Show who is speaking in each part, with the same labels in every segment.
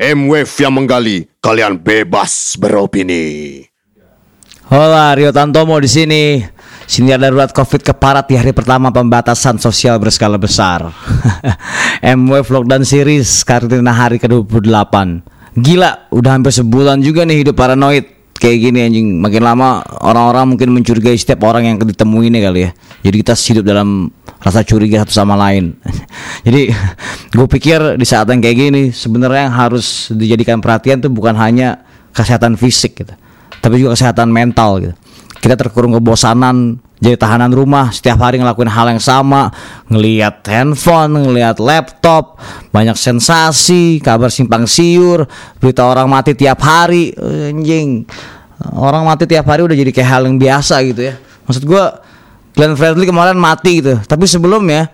Speaker 1: M-Wave yang menggali, kalian bebas beropini.
Speaker 2: Hola, Rio Tantomo di sini. Sini ada darurat COVID keparat di hari pertama pembatasan sosial berskala besar. M-Wave Lockdown Series karantina hari ke-28. Gila, udah hampir sebulan juga nih hidup paranoid kayak gini anjing. Makin lama orang-orang mungkin mencurigai setiap orang yang ditemui ini kali ya. Jadi kita hidup dalam rasa curiga satu sama lain. Jadi gue pikir di saat yang kayak gini sebenarnya yang harus dijadikan perhatian tuh bukan hanya kesehatan fisik gitu, tapi juga kesehatan mental gitu. Kita terkurung kebosanan jadi tahanan rumah setiap hari ngelakuin hal yang sama ngelihat handphone ngelihat laptop banyak sensasi kabar simpang siur berita orang mati tiap hari. Anjing orang mati tiap hari udah jadi kayak hal yang biasa gitu ya. Maksud gue Glenn Fredly kemarin mati gitu tapi sebelumnya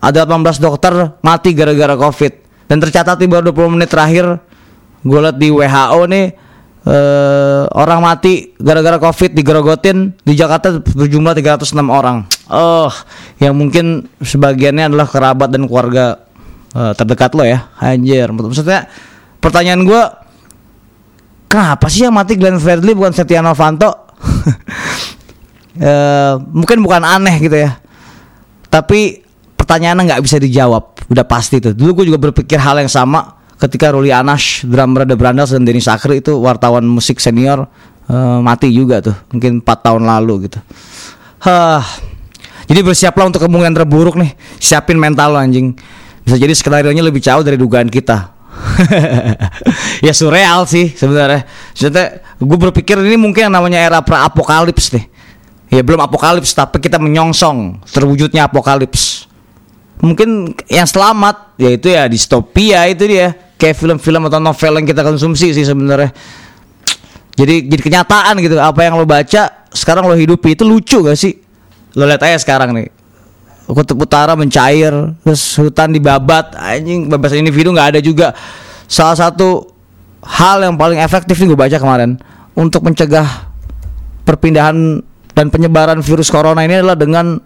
Speaker 2: ada 18 dokter mati gara-gara covid dan tercatat di baru 20 menit terakhir gue liat di WHO nih uh, orang mati gara-gara covid digerogotin di Jakarta berjumlah 306 orang. Oh, yang mungkin sebagiannya adalah kerabat dan keluarga uh, terdekat lo ya. Anjir, maksudnya pertanyaan gue kenapa sih yang mati Glenn Fredly bukan Setia Novanto? uh, mungkin bukan aneh gitu ya. Tapi pertanyaannya nggak bisa dijawab, udah pasti tuh. Dulu gue juga berpikir hal yang sama ketika Ruli Anash, drummer The Brandals dan Denny Sakri itu wartawan musik senior uh, mati juga tuh, mungkin 4 tahun lalu gitu. Hah. Jadi bersiaplah untuk kemungkinan terburuk nih. Siapin mental lo anjing. Bisa jadi skenario nya lebih jauh dari dugaan kita. ya surreal sih sebenarnya. Sebenarnya gue berpikir ini mungkin yang namanya era pra apokalips nih. Ya belum apokalips tapi kita menyongsong terwujudnya apokalips. Mungkin yang selamat yaitu ya distopia itu dia. Kayak film-film atau novel yang kita konsumsi sih sebenarnya. Jadi jadi kenyataan gitu apa yang lo baca sekarang lo hidupi itu lucu gak sih? Lo lihat aja sekarang nih. Kutub utara mencair terus hutan dibabat anjing bebasan individu nggak ada juga. Salah satu hal yang paling efektif nih gue baca kemarin untuk mencegah perpindahan dan penyebaran virus corona ini adalah dengan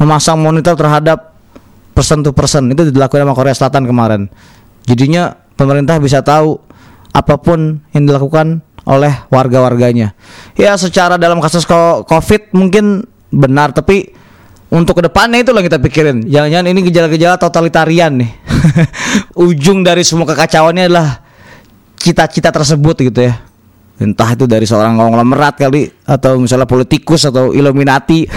Speaker 2: memasang monitor terhadap person to person itu dilakukan sama Korea Selatan kemarin jadinya pemerintah bisa tahu apa pun yang dilakukan oleh warga-warganya. Ya secara dalam kasus COVID mungkin benar tapi untuk ke depannya itu yang kita pikirin. Jangan-jangan ini gejala-gejala totalitarian nih. Ujung dari semua kekacauannya adalah cita-cita tersebut gitu ya. Entah itu dari seorang konglomerat kali atau misalnya politikus atau Illuminati.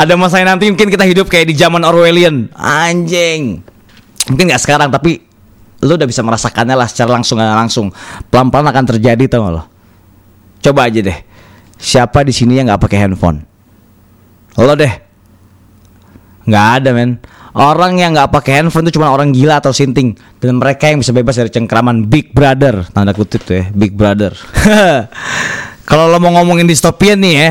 Speaker 2: Ada masanya nanti mungkin kita hidup kayak di zaman Orwellian. Anjing. Mungkin nggak sekarang tapi lu udah bisa merasakannya lah secara langsung nggak langsung. Pelan pelan akan terjadi tau gak lo? Coba aja deh. Siapa di sini yang nggak pakai handphone? Lo deh. Nggak ada men orang yang nggak pakai handphone itu cuma orang gila atau sinting dan mereka yang bisa bebas dari cengkraman big brother tanda kutip tuh ya big brother kalau lo mau ngomongin distopian nih ya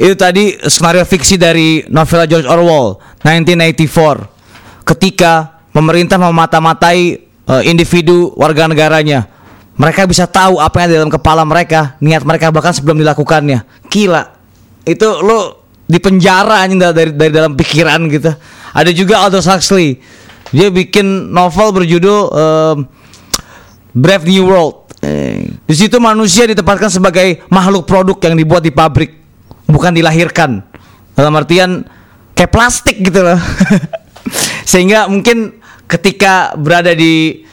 Speaker 2: itu tadi skenario fiksi dari novel George Orwell 1984 ketika pemerintah memata-matai uh, individu warga negaranya. Mereka bisa tahu apa yang ada dalam kepala mereka, niat mereka bahkan sebelum dilakukannya. Gila. Itu lo di penjara anjing dari dari dalam pikiran gitu. Ada juga Aldous Huxley. Dia bikin novel berjudul uh, Brave New World. Eh, di situ manusia ditempatkan sebagai makhluk produk yang dibuat di pabrik, bukan dilahirkan. Dalam artian kayak plastik gitu loh. Sehingga mungkin ketika berada di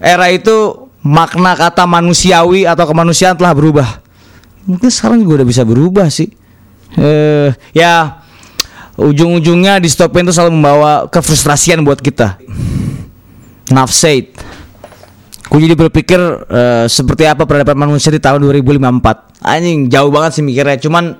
Speaker 2: era itu makna kata manusiawi atau kemanusiaan telah berubah. Mungkin sekarang juga udah bisa berubah sih. Eh, ya ujung-ujungnya distopia itu selalu membawa kefrustrasian buat kita. Nafsaid. Aku jadi berpikir uh, seperti apa peradaban manusia di tahun 2054. Anjing, jauh banget sih mikirnya. Cuman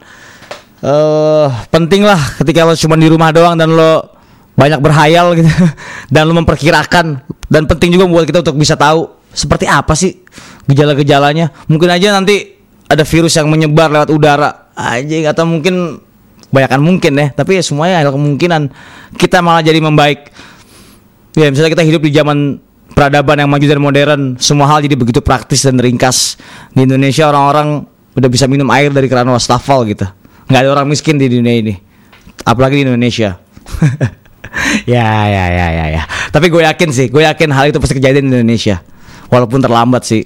Speaker 2: uh, penting lah ketika lo cuma di rumah doang dan lo banyak berhayal gitu dan lu memperkirakan dan penting juga buat kita untuk bisa tahu seperti apa sih gejala-gejalanya mungkin aja nanti ada virus yang menyebar lewat udara aja atau mungkin banyak mungkin ya tapi ya semuanya ada kemungkinan kita malah jadi membaik ya misalnya kita hidup di zaman peradaban yang maju dan modern semua hal jadi begitu praktis dan ringkas di Indonesia orang-orang udah bisa minum air dari keran wastafel gitu nggak ada orang miskin di dunia ini apalagi di Indonesia ya ya ya ya ya. Tapi gue yakin sih, gue yakin hal itu pasti kejadian di Indonesia. Walaupun terlambat sih.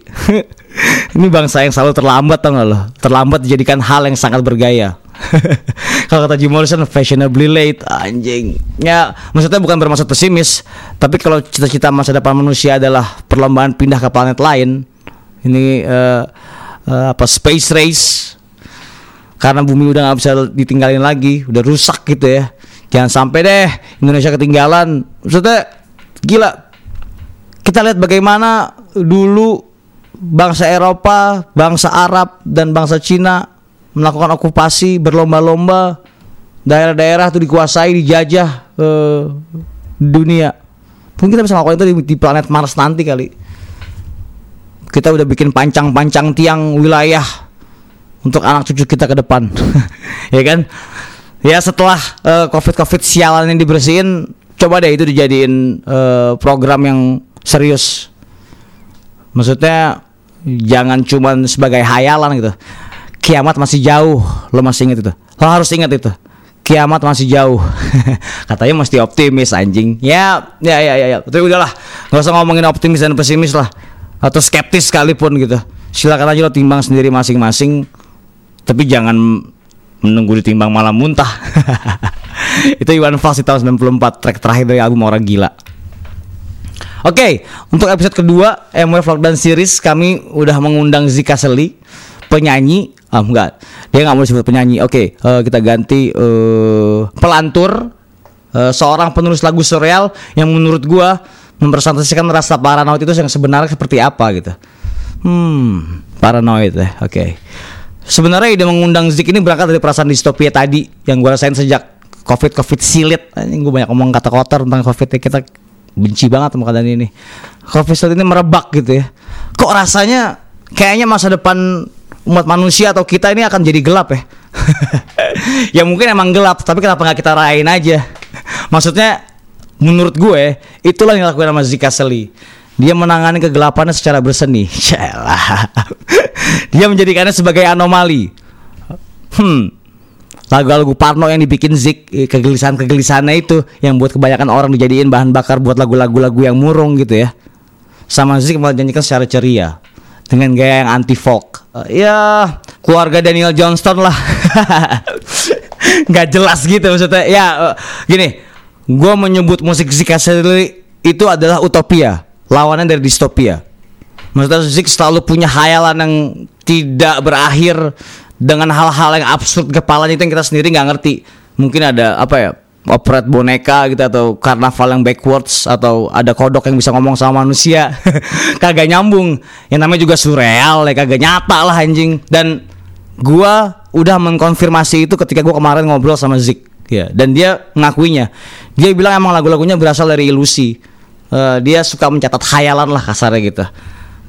Speaker 2: Ini bangsa yang selalu terlambat tau gak lo? Terlambat dijadikan hal yang sangat bergaya. kalau kata Jim Morrison fashionably late anjing. Ya maksudnya bukan bermaksud pesimis tapi kalau cita-cita masa depan manusia adalah perlombaan pindah ke planet lain ini uh, uh, apa space race karena bumi udah nggak bisa ditinggalin lagi udah rusak gitu ya. Jangan sampai deh Indonesia ketinggalan. Maksudnya gila. Kita lihat bagaimana dulu bangsa Eropa bangsa Arab dan bangsa Cina melakukan okupasi berlomba-lomba daerah-daerah itu dikuasai dijajah eh, dunia. Mungkin kita bisa melakukan itu di, di planet Mars nanti kali. Kita udah bikin pancang-pancang tiang wilayah untuk anak cucu kita ke depan. Ya kan? Ya setelah uh, covid covid sialan ini dibersihin coba deh itu dijadiin uh, program yang serius. Maksudnya jangan cuman sebagai hayalan gitu kiamat masih jauh. Lo masih ingat itu? Lo harus ingat itu. Kiamat masih jauh. Katanya mesti optimis anjing. Ya ya ya ya, ya. tapi udahlah. Nggak usah ngomongin optimis dan pesimis lah. Atau skeptis sekalipun gitu. Silakan aja lo timbang sendiri masing-masing. Tapi jangan menunggu ditimbang malam muntah. Itu Iwan Fals di tahun 94 track terakhir dari album Orang Gila. Oke, okay, untuk episode kedua MW Lockdown Series kami udah mengundang Zika Seli, penyanyi Ah enggak, dia nggak mau disebut penyanyi. Oke, okay, uh, eh, kita ganti uh, pelantur, uh, seorang penulis lagu surreal yang menurut gua mempresentasikan rasa paranoid itu yang sebenarnya seperti apa gitu. Hmm, paranoid ya. Oke. Okay. Sebenarnya ide mengundang Zik ini berangkat dari perasaan distopia tadi yang gua rasain sejak covid covid silit. Ini gue banyak ngomong kata kotor tentang covid kita benci banget sama keadaan ini. Covid silit ini merebak gitu ya. Kok rasanya kayaknya masa depan umat manusia atau kita ini akan jadi gelap ya. ya mungkin emang gelap, tapi kenapa nggak kita rayain aja? Maksudnya menurut gue itulah yang dilakukan sama Zika Seli. Dia menangani kegelapannya secara berseni. Dia menjadikannya sebagai anomali. Hmm. Lagu-lagu Parno yang dibikin Zik eh, kegelisahan-kegelisahannya itu yang buat kebanyakan orang dijadiin bahan bakar buat lagu-lagu-lagu yang murung gitu ya. Sama Zik malah janjikan secara ceria dengan gaya yang anti folk. Uh, ya keluarga Daniel Johnston lah. Gak jelas gitu maksudnya. Ya uh, gini, gue menyebut musik sendiri itu adalah utopia, lawanan dari distopia. Maksudnya Zik selalu punya hayalan yang tidak berakhir dengan hal-hal yang absurd kepalanya itu yang kita sendiri nggak ngerti. Mungkin ada apa ya operate boneka gitu atau karnaval yang backwards atau ada kodok yang bisa ngomong sama manusia. Kagak nyambung. Yang namanya juga surreal ya kagak nyata lah anjing. Dan gua udah mengkonfirmasi itu ketika gua kemarin ngobrol sama Zik ya. Dan dia ngakuinya. Dia bilang emang lagu-lagunya berasal dari ilusi. Uh, dia suka mencatat khayalan lah kasarnya gitu.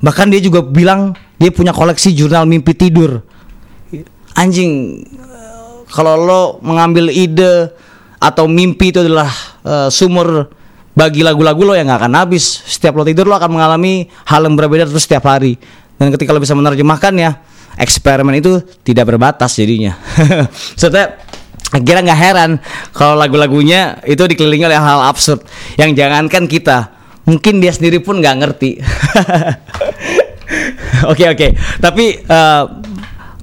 Speaker 2: Bahkan dia juga bilang dia punya koleksi jurnal mimpi tidur. Anjing kalau lo mengambil ide atau mimpi itu adalah uh, sumur bagi lagu-lagu lo yang nggak akan habis. Setiap lo tidur lo akan mengalami hal yang berbeda terus setiap hari. Dan ketika lo bisa menerjemahkannya, eksperimen itu tidak berbatas jadinya. Setelah akhirnya nggak heran kalau lagu-lagunya itu dikelilingi oleh hal absurd yang jangankan kita mungkin dia sendiri pun nggak ngerti oke oke okay, okay. tapi uh,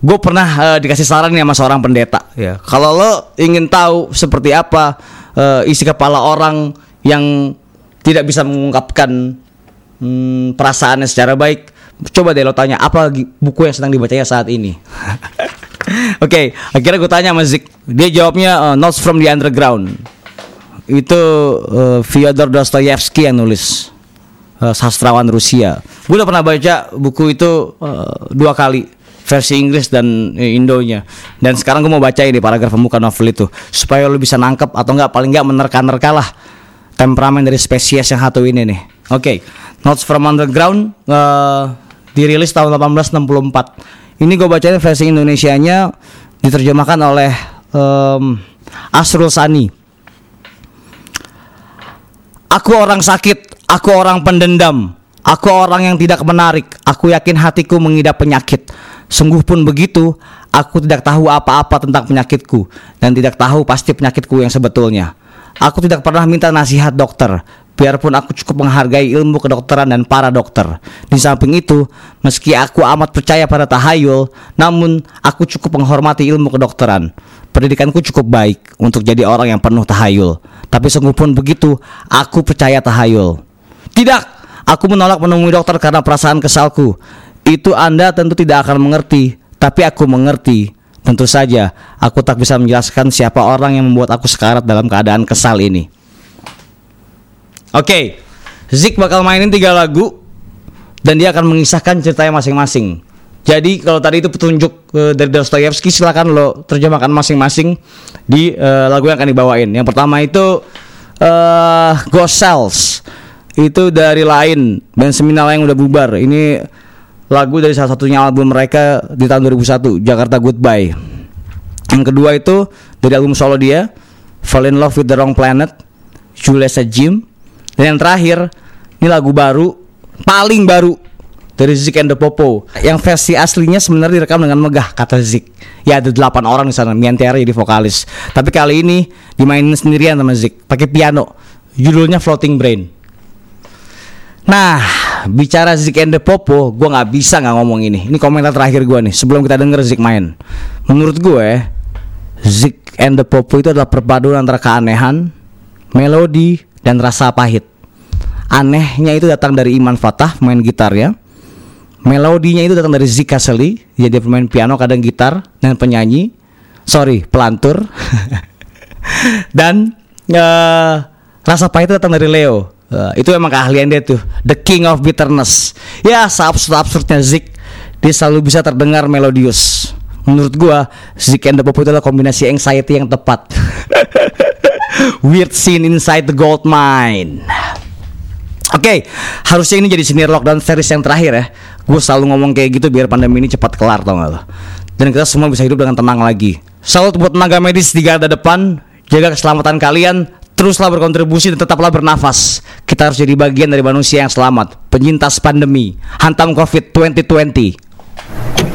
Speaker 2: gue pernah uh, dikasih saran nih sama seorang pendeta. Ya kalau lo ingin tahu seperti apa uh, isi kepala orang yang tidak bisa mengungkapkan hmm, perasaannya secara baik coba deh lo tanya apa buku yang sedang dibacanya saat ini? Oke okay, akhirnya gue tanya sama Zik. Dia jawabnya uh, Notes from the Underground. Itu uh, Fyodor Dostoyevsky yang nulis uh, sastrawan Rusia. Gue udah pernah baca buku itu uh, dua kali versi Inggris dan eh, Indonya. Dan sekarang gue mau baca ini paragraf pembuka novel itu supaya lo bisa nangkep atau enggak paling enggak menerka-nerka lah temperamen dari spesies yang satu ini nih. Oke, okay. Notes from Underground uh, dirilis tahun 1864. Ini gue bacain versi Indonesianya diterjemahkan oleh um, Asrul Sani. Aku orang sakit, aku orang pendendam, aku orang yang tidak menarik. Aku yakin hatiku mengidap penyakit. Sungguh pun begitu, aku tidak tahu apa-apa tentang penyakitku dan tidak tahu pasti penyakitku yang sebetulnya. aku tidak pernah minta nasihat dokter. Biarpun aku cukup menghargai ilmu kedokteran dan para dokter. Di samping itu, meski aku amat percaya pada tahayul, namun aku cukup menghormati ilmu kedokteran. Pendidikanku cukup baik untuk jadi orang yang penuh tahayul. Tapi sungguh pun begitu, aku percaya tahayul. Tidak, aku menolak menemui dokter karena perasaan kesalku. Itu Anda tentu tidak akan mengerti, tapi aku mengerti. Tentu saja, aku tak bisa menjelaskan siapa orang yang membuat aku sekarat dalam keadaan kesal ini. Oke, Zik bakal mainin tiga lagu dan dia akan mengisahkan ceritanya masing-masing. Jadi kalau tadi itu petunjuk uh, dari Dostoyevsky silakan lo terjemahkan masing-masing di uh, lagu yang akan dibawain. Yang pertama itu uh, Ghost Cells itu dari lain band seminal yang udah bubar. Ini lagu dari salah satunya album mereka di tahun 2001 Jakarta Goodbye. Yang kedua itu dari album solo dia Fall in Love with the Wrong Planet Julius Jim dan yang terakhir, ini lagu baru, paling baru dari Zik and the Popo. Yang versi aslinya sebenarnya direkam dengan megah kata Zik. Ya ada 8 orang di sana, Miantiara jadi vokalis. Tapi kali ini dimainin sendirian sama Zik, pakai piano. Judulnya Floating Brain. Nah, bicara Zik and the Popo, gue nggak bisa nggak ngomong ini. Ini komentar terakhir gue nih, sebelum kita denger Zik main. Menurut gue, Zik and the Popo itu adalah perpaduan antara keanehan, melodi, dan rasa pahit. Anehnya itu datang dari Iman Fatah main gitar ya. Melodinya itu datang dari Zika Seli, dia, dia pemain piano, kadang gitar dan penyanyi. Sorry, pelantur. dan uh, rasa pahit itu datang dari Leo. Uh, itu emang keahlian dia tuh, the king of bitterness. Ya, seabsurd-absurdnya Zik, dia selalu bisa terdengar melodius. Menurut gua, Zik and the Pop itu adalah kombinasi anxiety yang tepat. Weird scene inside the gold mine. Oke, okay, harusnya ini jadi senior lockdown series yang terakhir ya. Gue selalu ngomong kayak gitu biar pandemi ini cepat kelar tau gak lo. Dan kita semua bisa hidup dengan tenang lagi. Salut buat tenaga medis di garda depan. Jaga keselamatan kalian. Teruslah berkontribusi dan tetaplah bernafas. Kita harus jadi bagian dari manusia yang selamat. Penyintas pandemi. Hantam COVID 2020.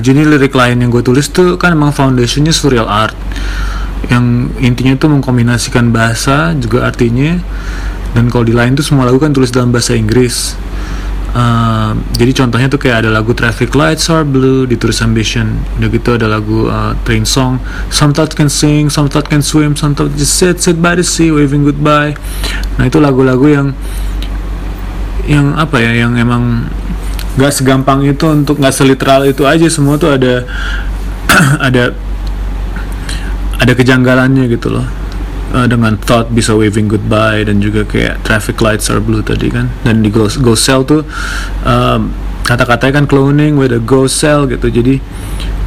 Speaker 3: Jadi lirik lain yang gue tulis tuh kan emang foundationnya surreal art. Yang intinya tuh mengkombinasikan bahasa juga artinya. Dan kalau di lain tuh semua lagu kan tulis dalam bahasa Inggris. Uh, jadi contohnya tuh kayak ada lagu Traffic Lights Are Blue ditulis Ambition. Udah gitu ada lagu uh, Train Song. Some thought can sing, some thought can swim Some thought just sit, sit by the sea, waving goodbye. Nah itu lagu-lagu yang Yang apa ya, yang emang Gak segampang itu untuk gak seliteral itu aja Semua tuh ada Ada Ada kejanggalannya gitu loh. Uh, dengan thought bisa waving goodbye dan juga kayak traffic lights are blue tadi kan. Dan di go, go sell tuh um, kata-katanya kan cloning with a go sell gitu. Jadi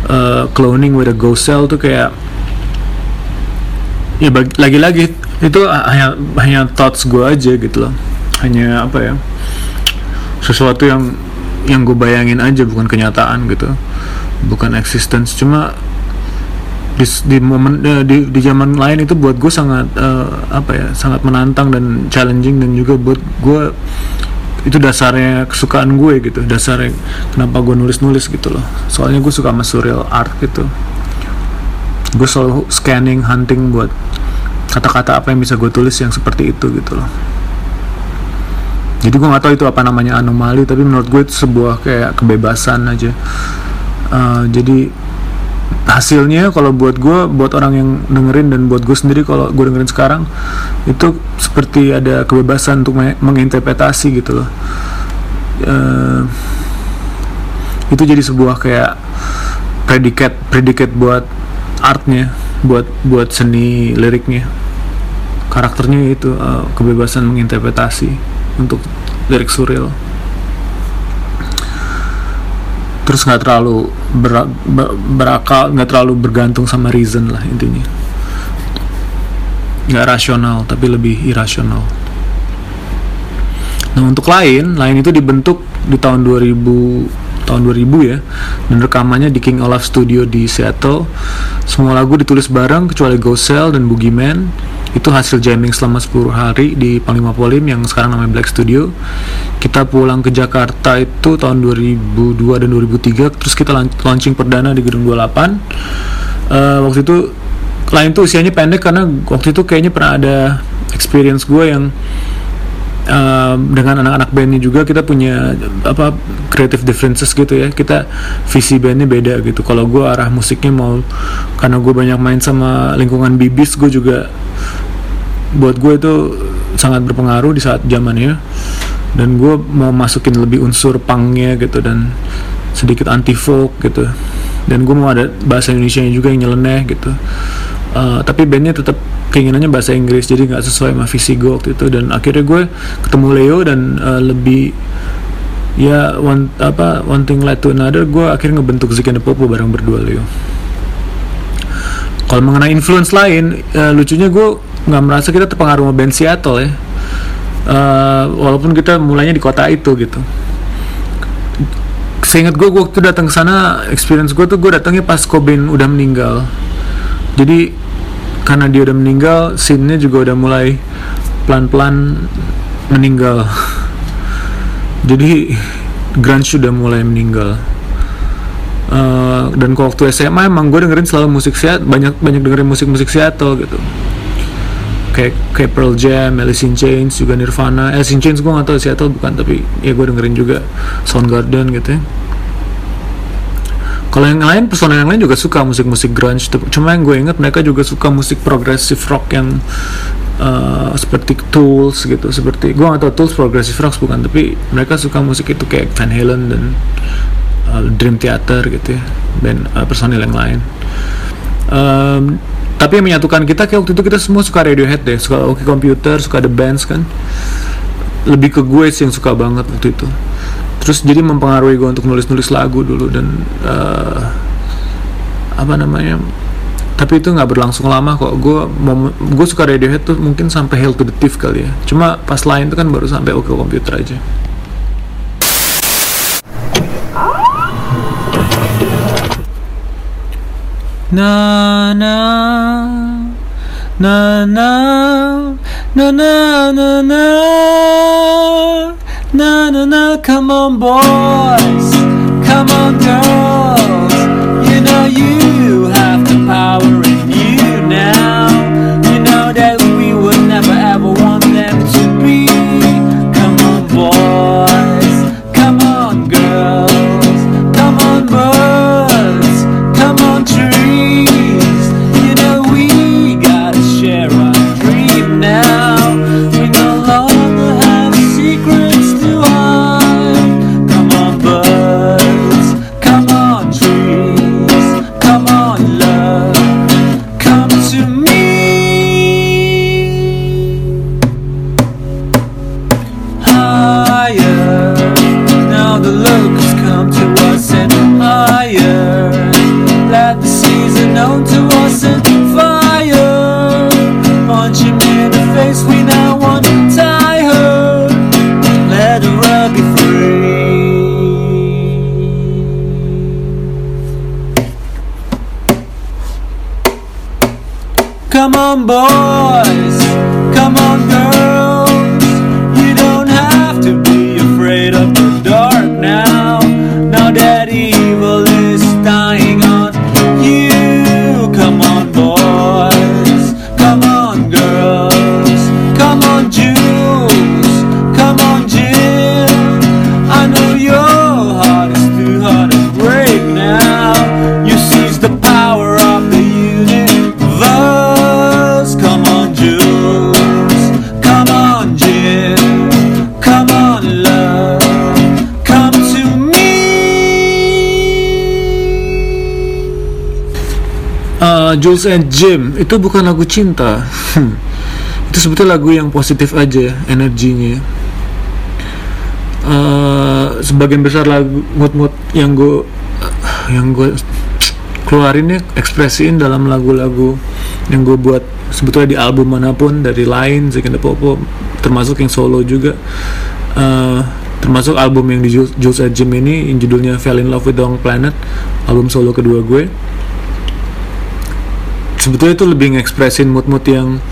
Speaker 3: uh, cloning with a go sell tuh kayak ya lagi-lagi itu hanya hanya thoughts gue aja gitu loh. Hanya apa ya sesuatu yang yang gue bayangin aja bukan kenyataan gitu. Bukan existence. Cuma di, di momen uh, di di zaman lain itu buat gue sangat uh, apa ya sangat menantang dan challenging dan juga buat gue itu dasarnya kesukaan gue gitu. Dasarnya kenapa gue nulis nulis gitu loh. Soalnya gue suka sama surreal art gitu. Gue selalu scanning hunting buat kata-kata apa yang bisa gue tulis yang seperti itu gitu loh jadi gue nggak tahu itu apa namanya anomali tapi menurut gue itu sebuah kayak kebebasan aja. Uh, jadi hasilnya kalau buat gue buat orang yang dengerin dan buat gue sendiri kalau gue dengerin sekarang itu seperti ada kebebasan untuk menginterpretasi gitu loh. Uh, itu jadi sebuah kayak predikat predikat buat artnya buat buat seni liriknya. Karakternya itu uh, kebebasan menginterpretasi untuk lirik surreal terus nggak terlalu ber, ber, berakal nggak terlalu bergantung sama reason lah intinya. Nggak rasional tapi lebih irasional. Nah untuk lain lain itu dibentuk di tahun 2000 tahun 2000 ya. Dan rekamannya di King Olaf Studio di Seattle. Semua lagu ditulis bareng kecuali Go Sell dan Boogeyman. Itu hasil jamming selama 10 hari di Panglima Polim yang sekarang namanya Black Studio. Kita pulang ke Jakarta itu tahun 2002 dan 2003 terus kita launching perdana di Gedung 28 uh, eh, waktu itu lain tuh usianya pendek karena waktu itu kayaknya pernah ada experience gue yang uh, dengan anak-anak bandnya juga. Kita punya apa creative differences gitu ya. Kita visi bandnya beda gitu. Kalau gue arah musiknya mau karena gue banyak main sama lingkungan bibis gue juga buat gue itu sangat berpengaruh di saat zamannya. Dan gue mau masukin lebih unsur pangnya gitu dan sedikit anti folk gitu. Dan gue mau ada bahasa Indonesia juga yang nyeleneh gitu. Uh, tapi bandnya tetap keinginannya bahasa Inggris jadi nggak sesuai sama visi gue waktu itu. Dan akhirnya gue ketemu Leo dan uh, lebih ya one apa one thing led to another gue akhirnya ngebentuk Zik and the Popo bareng berdua Leo. Kalau mengenai influence lain uh, lucunya gue nggak merasa kita terpengaruh sama band Seattle ya. Uh, walaupun kita mulainya di kota itu gitu. Seingat gue waktu datang ke sana experience gue tuh gue datangnya pas Cobain udah meninggal. Jadi karena dia udah meninggal scene-nya juga udah mulai pelan-pelan meninggal jadi grunge sudah mulai meninggal uh, dan kalau waktu SMA emang gue dengerin selalu musik Seattle banyak banyak dengerin musik-musik Seattle gitu kayak kayak Pearl Jam, Alice in Chains juga Nirvana. Alice in Chains gue gak tau Seattle bukan tapi ya gue dengerin juga Soundgarden gitu ya. Kalau yang lain personel yang lain juga suka musik-musik grunge. Cuma yang gue inget mereka juga suka musik progressive rock yang uh, seperti Tools gitu. Seperti gue gak tau Tools progressive rock bukan tapi mereka suka musik itu kayak Van Halen dan uh, Dream Theater gitu ya. Band uh, personel yang lain. Um, tapi yang menyatukan kita kayak waktu itu kita semua suka Radiohead deh suka Oke Computer suka The Bands kan lebih ke gue sih yang suka banget waktu itu terus jadi mempengaruhi gue untuk nulis-nulis lagu dulu dan uh, apa namanya tapi itu nggak berlangsung lama kok gue gue suka Radiohead tuh mungkin sampai Hail to the Thief kali ya cuma pas lain tuh kan baru sampai Oke Computer aja na na na na na na na na na na na come on boys come on girls you have the power Jules and Jim itu bukan lagu cinta. Hmm. itu sebetulnya lagu yang positif aja energinya. Uh, sebagian besar lagu mood-mood yang gue yang gue keluarin ya ekspresiin dalam lagu-lagu yang gue buat sebetulnya di album mana pun dari Second the Popo termasuk yang solo juga Eh, termasuk album yang di Jules, Jules and Jim ini yang judulnya Fell in Love with the Wrong Planet album solo kedua gue sebetulnya itu lebih ngekspresin mood-mood yang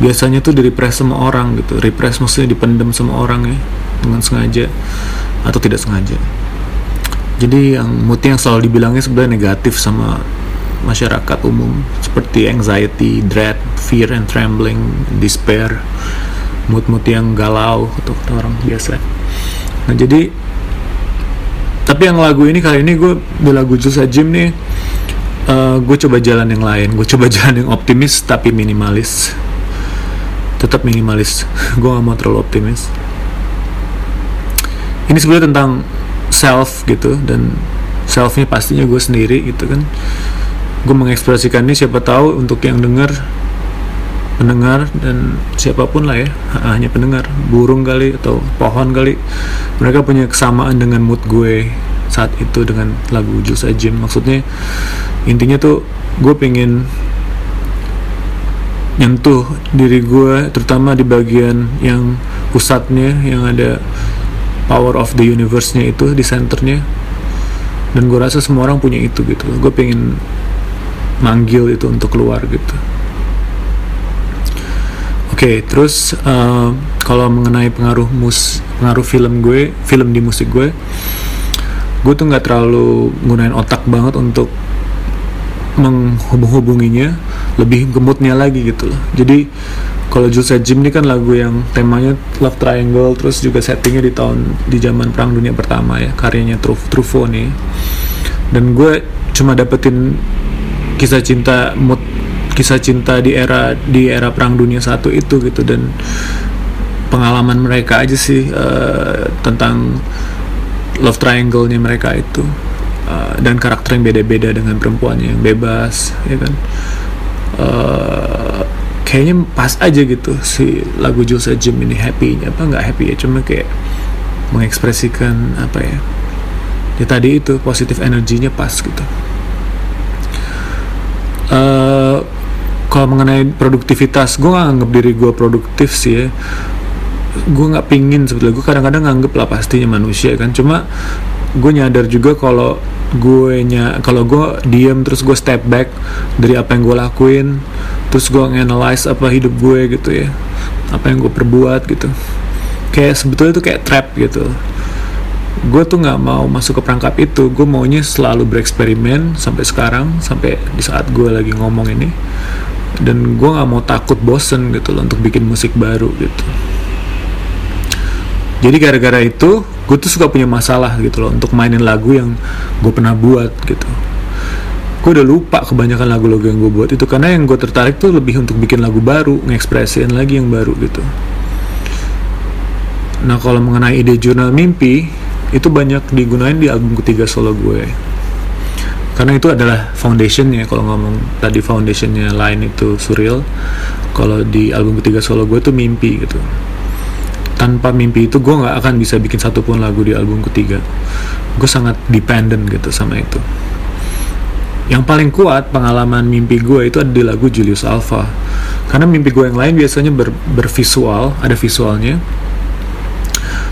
Speaker 3: biasanya tuh di repress sama orang gitu. Repress maksudnya dipendam sama orang ya dengan sengaja atau tidak sengaja. Jadi yang mood yang selalu dibilangnya sebenarnya negatif sama masyarakat umum seperti anxiety, dread, fear and trembling, despair mood-mood yang galau atau orang biasa. Nah jadi tapi yang lagu ini kali ini gue di lagu Jules and Jim nih eh, gue coba jalan yang lain gue coba jalan yang optimis tapi minimalis. Tetap minimalis. Gue gak mau terlalu optimis. Ini sebenarnya tentang self gitu dan selfnya pastinya gue sendiri gitu kan. Gue mengekspresikan ini siapa tahu untuk yang dengar pendengar dan siapa pun lah ya. Ha- hanya pendengar. Burung kali atau pohon kali. Mereka punya kesamaan dengan mood gue saat itu dengan lagu Jules Jim maksudnya intinya tuh gue pengen nyentuh diri gue terutama di bagian yang pusatnya yang ada power of the universe-nya itu di centernya. Dan gue rasa semua orang punya itu gitu. Gue pengen manggil itu untuk keluar gitu. Oke, terus eh, kalau mengenai pengaruh mus, pengaruh film gue, film di musik gue, gue tuh nggak terlalu gunain otak banget untuk menghubung-hubunginya, lebih gemutnya lagi gitu loh. Jadi kalau Jules and Jim ini kan lagu yang temanya love triangle, terus juga settingnya di tahun di zaman Perang Dunia Pertama ya, karyanya Truf- Truffaut nih. Dan gue cuma dapetin kisah cinta mood kisah cinta di era di era perang dunia satu itu gitu dan pengalaman mereka aja sih eh, tentang love triangle-nya mereka itu Eh, dan karakter yang beda-beda dengan perempuannya yang bebas ya kan? Eh, kayaknya pas aja gitu si lagu Jules Jim ini happy apa nggak happy ya? Cuma kayak mengekspresikan apa ya? Ya tadi itu positif energinya pas gitu. Eh kalau mengenai produktivitas gue nggak anggap diri gue produktif sih ya gue nggak pingin sebetulnya gue kadang-kadang nganggep lah pastinya manusia kan. Cuma gue nyadar juga kalau gue nya kalau gue diem terus gue step back dari apa yang gue lakuin terus gue analyze apa hidup gue gitu ya. Apa yang gue perbuat gitu. Kayak sebetulnya itu kayak trap gitu. Gue tuh nggak mau masuk ke perangkap itu. Gue maunya selalu bereksperimen sampai sekarang sampai di saat gue lagi ngomong ini. Dan gue nggak mau takut bosen gitu loh untuk bikin musik baru gitu jadi gara-gara itu gue tuh suka punya masalah gitu loh untuk mainin lagu yang gue pernah buat gitu. Gue udah lupa kebanyakan lagu-lagu yang gue buat itu karena yang gue tertarik tuh lebih untuk bikin lagu baru ngekspresiin lagi yang baru gitu. Nah kalau mengenai ide jurnal mimpi itu banyak digunain di album ketiga solo gue. Karena itu adalah foundationnya kalau ngomong tadi foundationnya lain itu surreal. Kalau di album ketiga solo gue tuh mimpi gitu tanpa mimpi itu gue nggak akan bisa bikin satupun lagu di album ketiga. Gue sangat dependent gitu sama itu. Yang paling kuat pengalaman mimpi gue itu ada di lagu Julius Alpha. Karena mimpi gue yang lain biasanya ber, bervisual ada visualnya.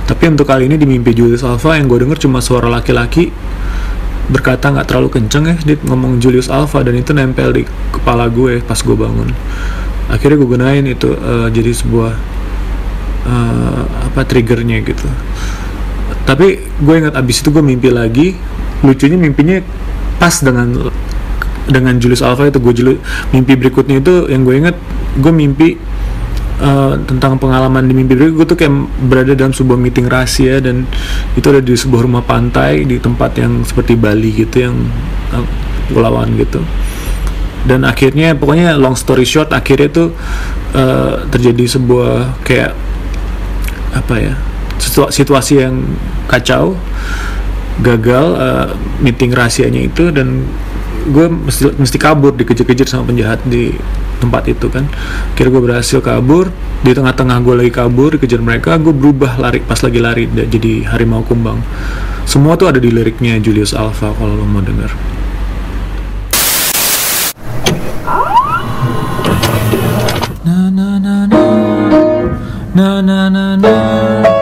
Speaker 3: Tapi untuk kali ini di mimpi Julius Alpha yang gue denger cuma suara laki-laki berkata nggak terlalu kenceng ya dia ngomong Julius Alpha dan itu nempel di kepala gue pas gue bangun. Akhirnya gue gunain itu uh, jadi sebuah uh, apa triggernya gitu. Tapi gue ingat abis itu gue mimpi lagi lucunya mimpinya pas dengan dengan Julius Alpha itu gue julu, mimpi berikutnya itu yang gue ingat gue mimpi uh, tentang pengalaman di mimpi berikut gue tuh kayak berada dalam sebuah meeting rahasia dan itu ada di sebuah rumah pantai di tempat yang seperti Bali gitu yang uh, pulauan gitu. Dan akhirnya pokoknya long story short akhirnya tuh uh, terjadi sebuah kayak apa ya situasi yang kacau gagal uh, meeting rahasianya itu dan gue mesti mesti kabur dikejar-kejar sama penjahat di tempat itu kan. Kira gue berhasil kabur di tengah-tengah gue lagi kabur dikejar mereka gue berubah lari pas lagi lari jadi harimau kumbang. Semua tuh ada di liriknya Julius Alpha kalau lo mau denger na na na na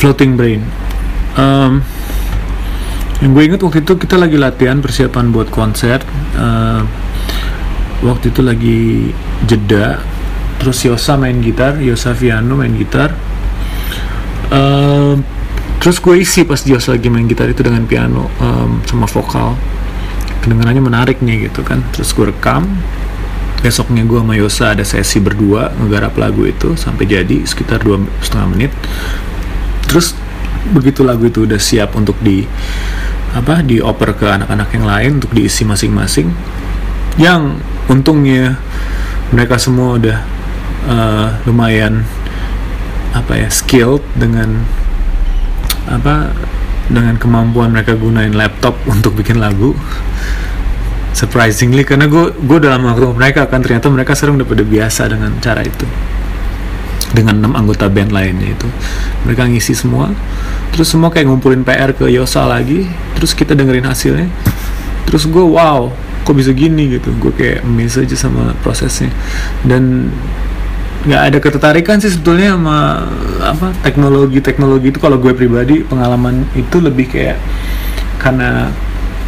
Speaker 3: Floating Brain. Um, yang gue inget waktu itu kita lagi latihan persiapan buat konser. Uh, waktu itu lagi jeda. Terus Yosa main gitar, Yosa Viano main gitar. Uh, terus gue isi pas Jos lagi main gitar itu dengan piano em, sama vokal. Kedengarannya menarik nih gitu kan. Terus gue rekam. Besoknya gue sama Yosa ada sesi berdua ngegarap lagu itu sampai jadi sekitar dua setengah menit. Terus begitu lagu itu udah siap untuk di apa dioper ke anak-anak yang lain untuk diisi masing-masing yang untungnya mereka semua udah eh, lumayan apa ya skilled dengan apa dengan kemampuan mereka gunain laptop untuk bikin lagu. Surprisingly karena gue gue dalam waktu mereka kan ternyata mereka sering udah pada biasa dengan cara itu. Dengan enam anggota band lainnya itu. Mereka ngisi semua terus semua kayak ngumpulin PR ke Yosa lagi terus kita dengerin hasilnya. Terus gue wow kok bisa gini? gitu. Gue kayak amazed aja sama prosesnya. Dan nggak ada ketertarikan sih sebetulnya sama apa teknologi teknologi itu. Kalau gue pribadi pengalaman itu lebih kayak karena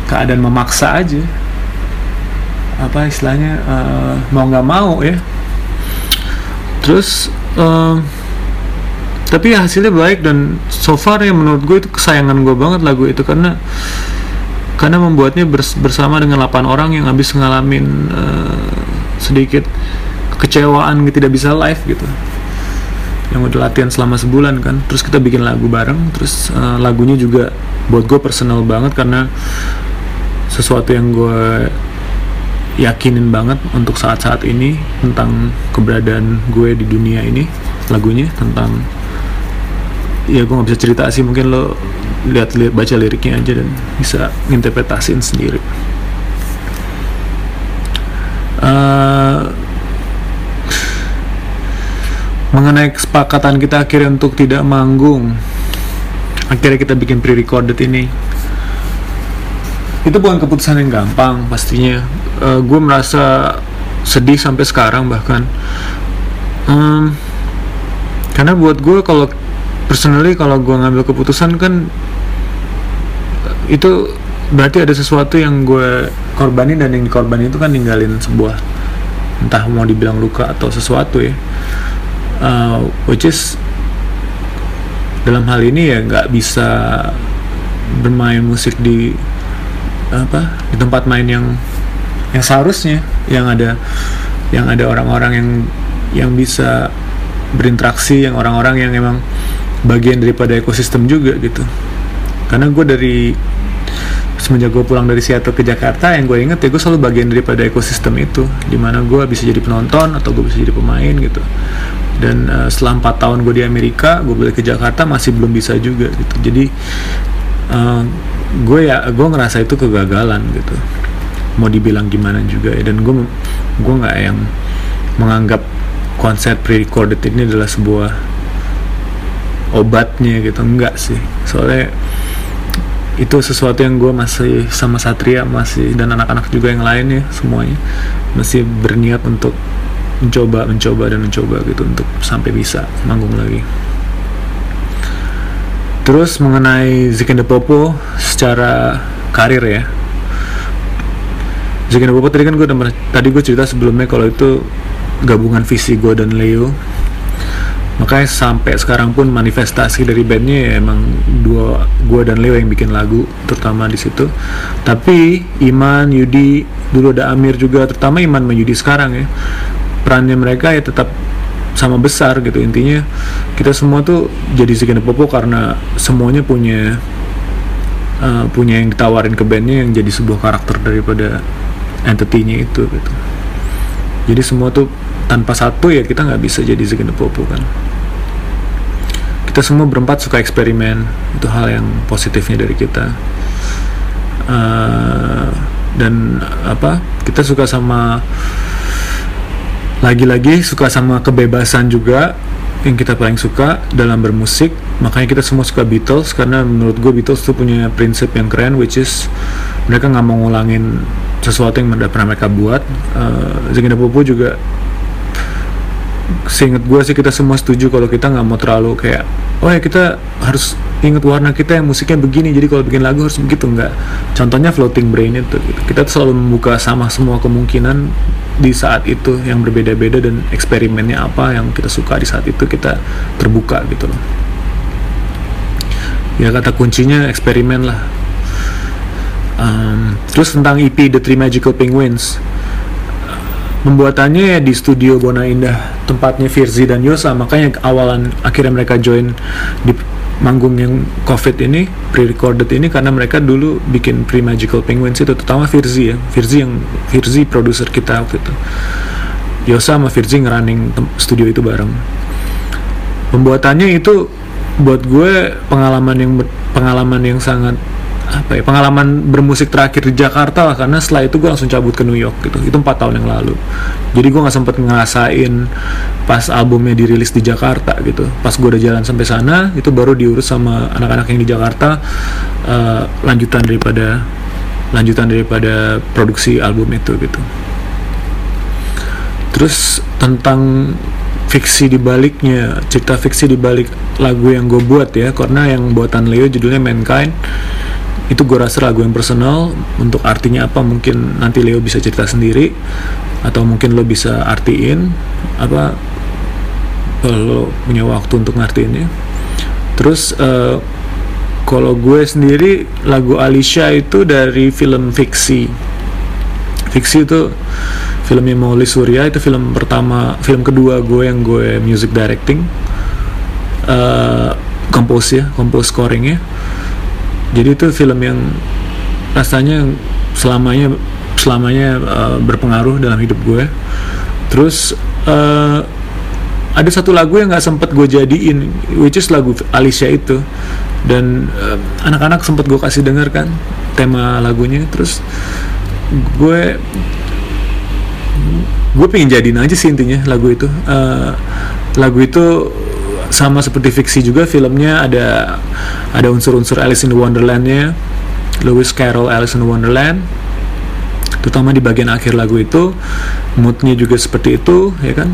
Speaker 3: keadaan memaksa aja. Apa istilahnya eh, mau nggak mau ya. Terus em, tapi hasilnya baik dan so far ya menurut gue itu kesayangan gue banget lagu itu. Karena karena membuatnya bers- bersama dengan 8 orang yang habis ngalamin eh, sedikit kekecewaan tidak bisa live gitu. Yang udah latihan selama sebulan kan. Terus kita bikin lagu bareng terus eh, lagunya juga buat gue personal banget karena sesuatu yang gue yakinin banget untuk saat-saat ini tentang keberadaan gue di dunia ini lagunya tentang ya gue nggak bisa cerita sih mungkin lo lihat lihat baca liriknya aja dan bisa interpretasiin sendiri. Eh, mengenai kesepakatan kita akhirnya untuk tidak manggung. Akhirnya kita bikin pre-recorded ini. Itu bukan keputusan yang gampang pastinya. Gue merasa sedih sampai sekarang bahkan. Em, karena buat gue kalau personally kalau gue ngambil keputusan kan itu berarti ada sesuatu yang gue korbanin dan yang dikorbanin itu kan ninggalin sebuah entah mau dibilang luka atau sesuatu ya Uh, which is dalam hal ini ya nggak bisa bermain musik di apa di tempat main yang yang seharusnya yang ada yang ada orang-orang yang yang bisa berinteraksi yang orang-orang yang emang bagian daripada ekosistem juga gitu. Karena gue dari semenjak gue pulang dari Seattle ke Jakarta yang gue inget ya gue selalu bagian daripada ekosistem itu. Di mana gue bisa jadi penonton atau gue bisa jadi pemain gitu. Dan eh, setelah empat tahun gue di Amerika gue balik ke Jakarta masih belum bisa juga gitu. Jadi eh, gue ya gue ngerasa itu kegagalan gitu. Mau dibilang gimana juga ya. Dan gue gue nggak yang menganggap konsep pre-recorded ini adalah sebuah obatnya gitu. Enggak sih. Soalnya itu sesuatu yang gue masih sama Satria masih dan anak-anak juga yang lain ya semuanya. Masih berniat untuk mencoba mencoba dan mencoba gitu untuk sampai bisa manggung lagi. Terus mengenai Zik and the Popo secara karir ya. Zik and the Popo tadi kan gue tadi gue cerita sebelumnya kalau itu gabungan visi gue dan Leo makanya sampai sekarang pun manifestasi dari bandnya ya emang dua gue dan Leo yang bikin lagu terutama di situ. Tapi Iman Yudi dulu ada Amir juga terutama Iman sama Yudi sekarang ya perannya mereka ya tetap sama besar gitu. Intinya kita semua tuh jadi the Popo karena semuanya punya uh, punya yang ditawarin ke bandnya yang jadi sebuah karakter daripada entity-nya itu gitu. Jadi semua tuh tanpa satu ya kita nggak bisa jadi the Popo kan. Kita semua berempat suka eksperimen itu hal yang positifnya dari kita. Eh, dan apa kita suka sama lagi-lagi suka sama kebebasan juga yang kita paling suka dalam bermusik. Makanya kita semua suka Beatles karena menurut gue Beatles tuh punya prinsip yang keren which is mereka nggak mau ngulangin sesuatu yang pernah mereka buat. Uh, Ziggy Popo juga seinget gue sih kita semua setuju kalau kita nggak mau terlalu kayak oh ya kita harus inget warna kita yang musiknya begini jadi kalau bikin lagu harus begitu nggak. Contohnya floating brain itu gitu. kita tuh selalu membuka sama semua kemungkinan di saat itu yang berbeda-beda dan eksperimennya apa yang kita suka di saat itu kita terbuka gitu loh. Ya kata kuncinya eksperimen lah. Um, terus tentang EP The Three Magical Penguins pembuatannya ya di studio Bona Indah tempatnya Firzi dan Yosa. Makanya awalan akhirnya mereka join di manggung yang covid ini pre-recorded ini karena mereka dulu bikin Pre Magical Penguins itu terutama Firzi ya. Firzi yang Firzi produser kita waktu itu. Yosa sama Firzi ngerunning studio itu bareng. Pembuatannya itu buat gue pengalaman yang pengalaman yang sangat apa ya pengalaman bermusik terakhir di Jakarta lah karena setelah itu gue langsung cabut ke New York gitu. Itu empat tahun yang lalu. Jadi gue nggak sempet ngerasain pas albumnya dirilis di Jakarta gitu. Pas gue udah jalan sampai sana itu baru diurus sama anak-anak yang di Jakarta eh, lanjutan daripada lanjutan daripada produksi album itu gitu. Terus tentang fiksi di baliknya cerita fiksi di balik lagu yang gue buat ya karena yang buatan Leo judulnya Mankind itu gue rasa lagu yang personal. Untuk artinya apa? Mungkin nanti Leo bisa cerita sendiri. Atau mungkin lo bisa artiin apa lo punya waktu untuk ngartiinnya terus eh, kalau gue sendiri lagu Alicia itu dari film fiksi. Fiksi itu filmnya Mauli Surya. Itu film pertama film kedua gue yang gue music directing. Eh compose ya compose scoringnya jadi itu film yang rasanya selamanya selamanya eh, berpengaruh dalam hidup gue. Terus eh, ada satu lagu yang nggak sempet gue jadiin which is lagu Alicia itu. Dan eh, anak-anak sempet gue kasih denger kan tema lagunya. Terus gue gue pengen jadiin aja sih intinya lagu itu. Eh, lagu itu sama seperti fiksi juga filmnya ada ada unsur-unsur Alice in Wonderland-nya Lewis Carroll Alice in Wonderland terutama di bagian akhir lagu itu moodnya juga seperti itu ya kan?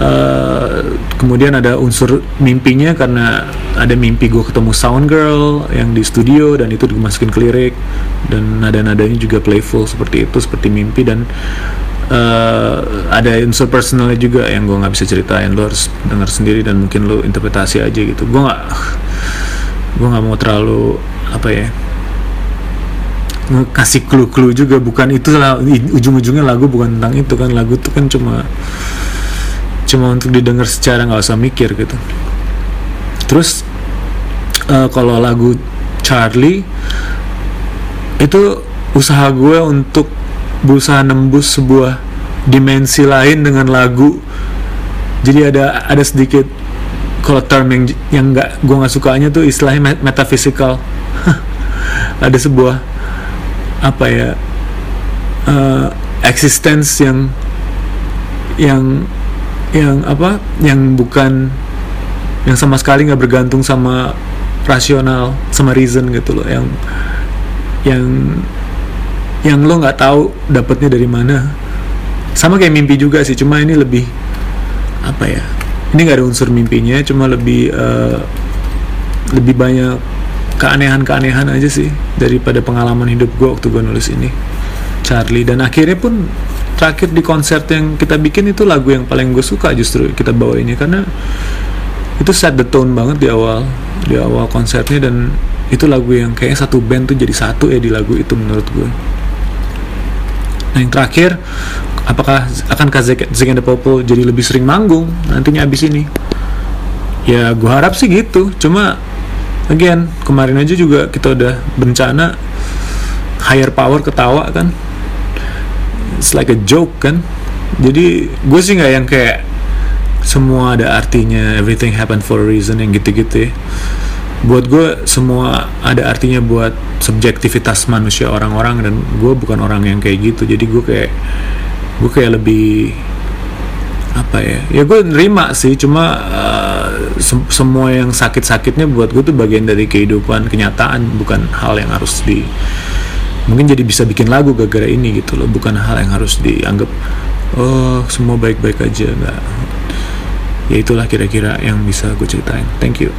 Speaker 3: Eh, kemudian ada unsur mimpinya karena ada mimpi gue ketemu sound girl yang di studio dan itu dimasukin ke lirik dan nada-nadanya juga playful seperti itu seperti mimpi dan eh, ada unsur personalnya juga yang gue nggak bisa ceritain. Lo harus dengar sendiri dan mungkin lo interpretasi aja gitu. Gue nggak gue nggak mau terlalu apa ya kasih clue-clue juga. Bukan itu lah ujung-ujungnya lagu bukan tentang itu kan. Lagu itu kan cuma cuma untuk didengar secara nggak usah mikir gitu. Terus eh, kalau lagu Charlie itu usaha gue untuk berusaha nembus sebuah dimensi lain dengan lagu. Jadi ada ada sedikit kalau term yang yang nggak gue nggak sukanya tuh istilahnya met- metaphysical. Ada sebuah apa ya eh, existence yang yang yang apa yang bukan yang sama sekali nggak bergantung sama rasional sama reason gitu loh. Yang yang yang lo nggak tahu dapetnya dari mana. Sama kayak mimpi juga sih cuma ini lebih apa ya ini nggak ada unsur mimpinya cuma lebih eh, lebih banyak keanehan-keanehan aja sih daripada pengalaman hidup gue waktu gue nulis ini Charlie. Dan akhirnya pun terakhir di konser yang kita bikin itu lagu yang paling gue suka justru kita bawa ini karena itu set the tone banget di awal di awal konsernya. Dan itu lagu yang kayaknya satu band tuh jadi satu ya di lagu itu menurut gue nah yang terakhir apakah akankah Zack and the Popo jadi lebih sering manggung nantinya abis ini? Ya gue harap sih gitu. Cuma again kemarin aja juga kita udah bencana higher power ketawa kan. It's like a joke kan. Jadi gue sih nggak yang kayak semua ada artinya everything happen for a reason yang gitu-gitu ya buat gue semua ada artinya buat subjektivitas manusia orang-orang dan gue bukan orang yang kayak gitu. Jadi gue kayak gue kayak lebih apa ya ya gue nerima sih. Cuma uh, sem- semua yang sakit-sakitnya buat gue tuh bagian dari kehidupan kenyataan bukan hal yang harus di mungkin jadi bisa bikin lagu gara-gara ini gitu loh. Bukan hal yang harus dianggap oh semua baik-baik aja nggak. Ya itulah kira-kira yang bisa gue ceritain. Thank you